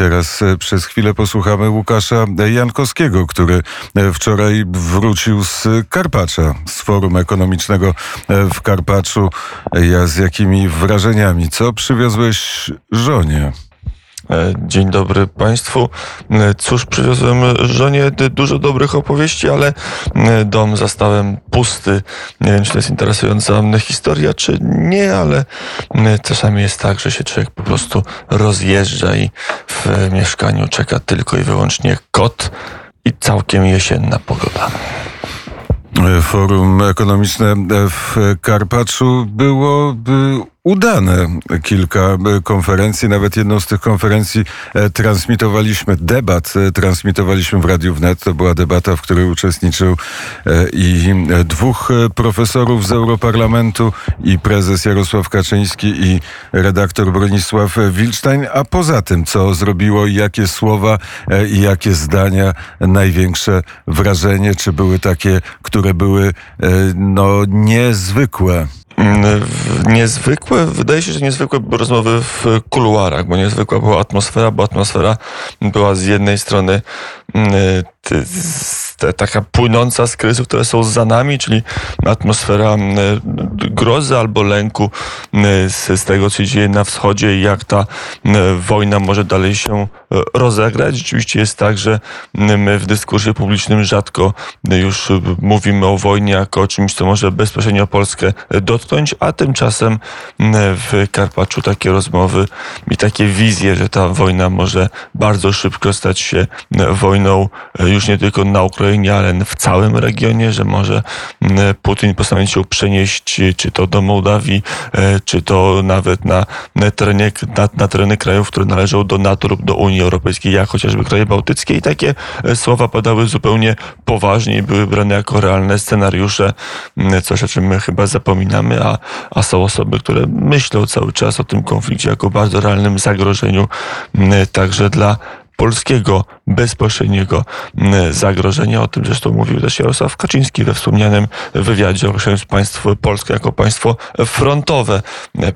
teraz przez chwilę posłuchamy Łukasza Jankowskiego, który wczoraj wrócił z Karpacza, z Forum Ekonomicznego w Karpaczu. Ja z jakimi wrażeniami? Co przywiozłeś żonie? E, dzień dobry Państwu. E, cóż, przywiozłem żonie dużo dobrych opowieści, ale e, dom zastałem pusty. Nie wiem, czy to jest interesująca historia, czy nie, ale czasami jest tak, że się człowiek po prostu rozjeżdża i w mieszkaniu czeka tylko i wyłącznie kot i całkiem jesienna pogoda. Forum Ekonomiczne w Karpaczu było udane kilka e, konferencji. Nawet jedną z tych konferencji e, transmitowaliśmy, debat e, transmitowaliśmy w Radiu Wnet. To była debata, w której uczestniczył i dwóch profesorów z Europarlamentu, i prezes Jarosław Kaczyński, i redaktor Bronisław Wilstein. A poza tym, co zrobiło i jakie słowa i jakie zdania największe wrażenie, czy były takie, które były no niezwykłe? Mm, niezwykłe, wydaje się, że niezwykłe rozmowy w kuluarach, bo niezwykła była atmosfera, bo atmosfera była z jednej strony mm, taka płynąca z kryzysów, które są za nami, czyli atmosfera grozy albo lęku z, tego, co się dzieje na wschodzie i jak ta wojna może dalej się e, rozegrać. Rzeczywiście jest tak, że my w dyskursie publicznym rzadko już mówimy o wojnie jako o czymś, co może bezpośrednio Polskę dotknąć, a tymczasem w Karpaczu takie rozmowy i takie wizje, że ta wojna może bardzo szybko stać się wojną e, już nie tylko na Ukrainie, ale w całym regionie, że może mm, Putin postanowić się przenieść czy to do Mołdawii, e, czy to nawet na, terenie, na, na tereny krajów, które należą do NATO lub do Unii Europejskiej, jak chociażby kraje bałtyckie. I takie e, słowa padały zupełnie poważnie i były brane jako realne scenariusze, mm, coś o czym my chyba zapominamy, a, a są osoby, które myślą cały czas o tym konflikcie jako bardzo realnym zagrożeniu, mm, także dla polskiego bezpośredniego mm, zagrożenia. O tym zresztą mówił też Jarosław Kaczyński we wspomnianym wywiadzie, określając państwo Polskę jako państwo frontowe.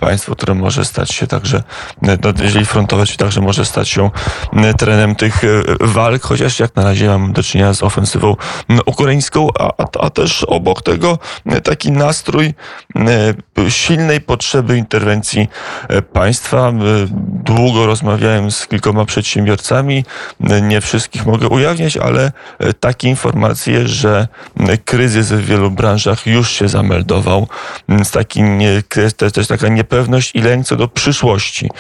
Państwo, które może stać się także, no, jeżeli frontowe, czy także może stać się mm, terenem tych e, walk, chociaż jak na razie mamy do czynienia z ofensywą ukraińską, a, a też obok tego taki nastrój silnej potrzeby interwencji e, państwa. Długo rozmawiałem z kilkoma przedsiębiorcami, nie wszystkich mogę ujawniać, ale e, takie informacje, że kryzys w wielu branżach już się zameldował. Więc taki nie, też, też taka niepewność i lęk co do przyszłości.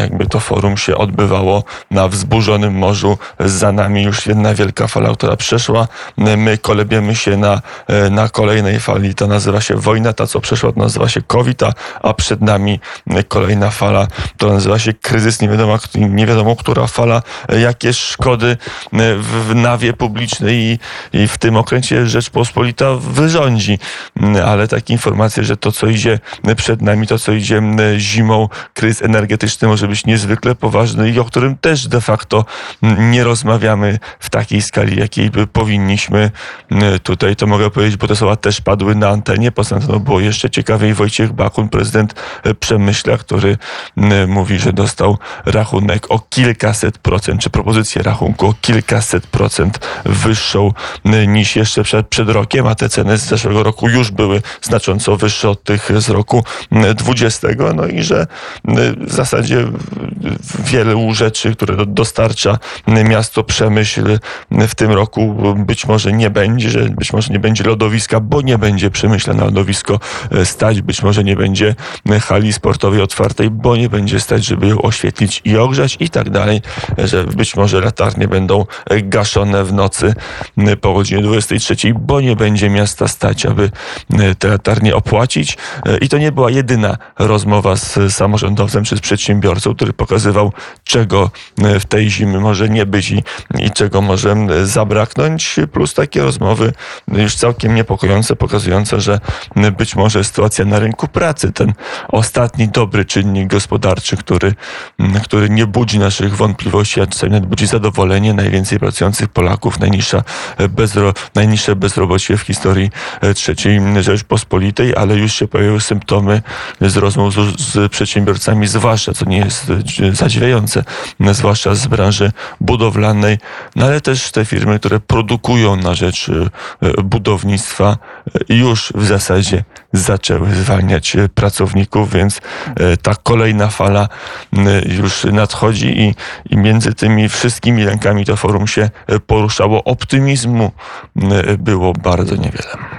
Jakby to forum się odbywało na wzburzonym morzu. Za nami już jedna wielka fala, która przeszła. My kolebiemy się na, e, na kolejnej fali. To nazywa się wojna. Ta, co przeszła, to nazywa się COVID, a przed nami kolejna fala, to nazywa się kryzys. Nie wiadomo, nie wiadomo która fala, e, jakie szkody e, w nawie publicznej i, i w tym okręcie Rzeczpospolita wyrządzi. Mm, ale takie informacje, że to, co idzie przed nami, to, co idzie mm, zimą, kryzys energetyczny może być niezwykle poważny i o którym też de facto mm, nie rozmawiamy w takiej skali, jakiej by powinniśmy. Tutaj to mogę powiedzieć, bo te słowa też padły na antenie. Poza tym było jeszcze ciekawiej Wojciech Bakun, prezydent e, Przemyśla, który mówi, że dostał rachunek o kilkaset procent, czy propozycję rachunku o kilkaset procent wyższą y, niż jeszcze przed, przed rokiem, a te ceny z zeszłego roku już były znacząco wyższe od tych z roku 20. Y, no i że y, w zasadzie wielu rzeczy, które dostarcza miasto Przemyśl w tym roku być może nie będzie, że być może nie będzie lodowiska, bo nie będzie Przemyśla na lodowisko stać, być może nie będzie hali sportowej otwartej, bo nie będzie stać, żeby ją oświetlić i ogrzać i tak dalej, że być może latarnie będą gaszone w nocy po godzinie 23, bo nie będzie miasta stać, aby te latarnie opłacić. I to nie była jedyna rozmowa z samorządowcem czy z przedsiębiorcą, który pokazywał, czego w tej zimy może nie być i, i czego może zabraknąć. Plus takie rozmowy już całkiem niepokojące, pokazujące, że być może sytuacja na rynku pracy, ten ostatni dobry czynnik gospodarczy, który, który nie budzi naszych wątpliwości, a czasami nawet budzi zadowolenie, najwięcej pracujących Polaków, najniższa bezro, najniższe bezrobocie w historii III Rzeczpospolitej, ale już się pojawiły symptomy z rozmów z, z przedsiębiorcami, zwłaszcza, co nie jest zadziwiające, zwłaszcza z branży budowlanej, no ale też te firmy, które produkują na rzecz budownictwa, już w zasadzie zaczęły zwalniać pracowników, więc ta kolejna fala już nadchodzi i, i między tymi wszystkimi rękami to forum się poruszało. Optymizmu było bardzo niewiele.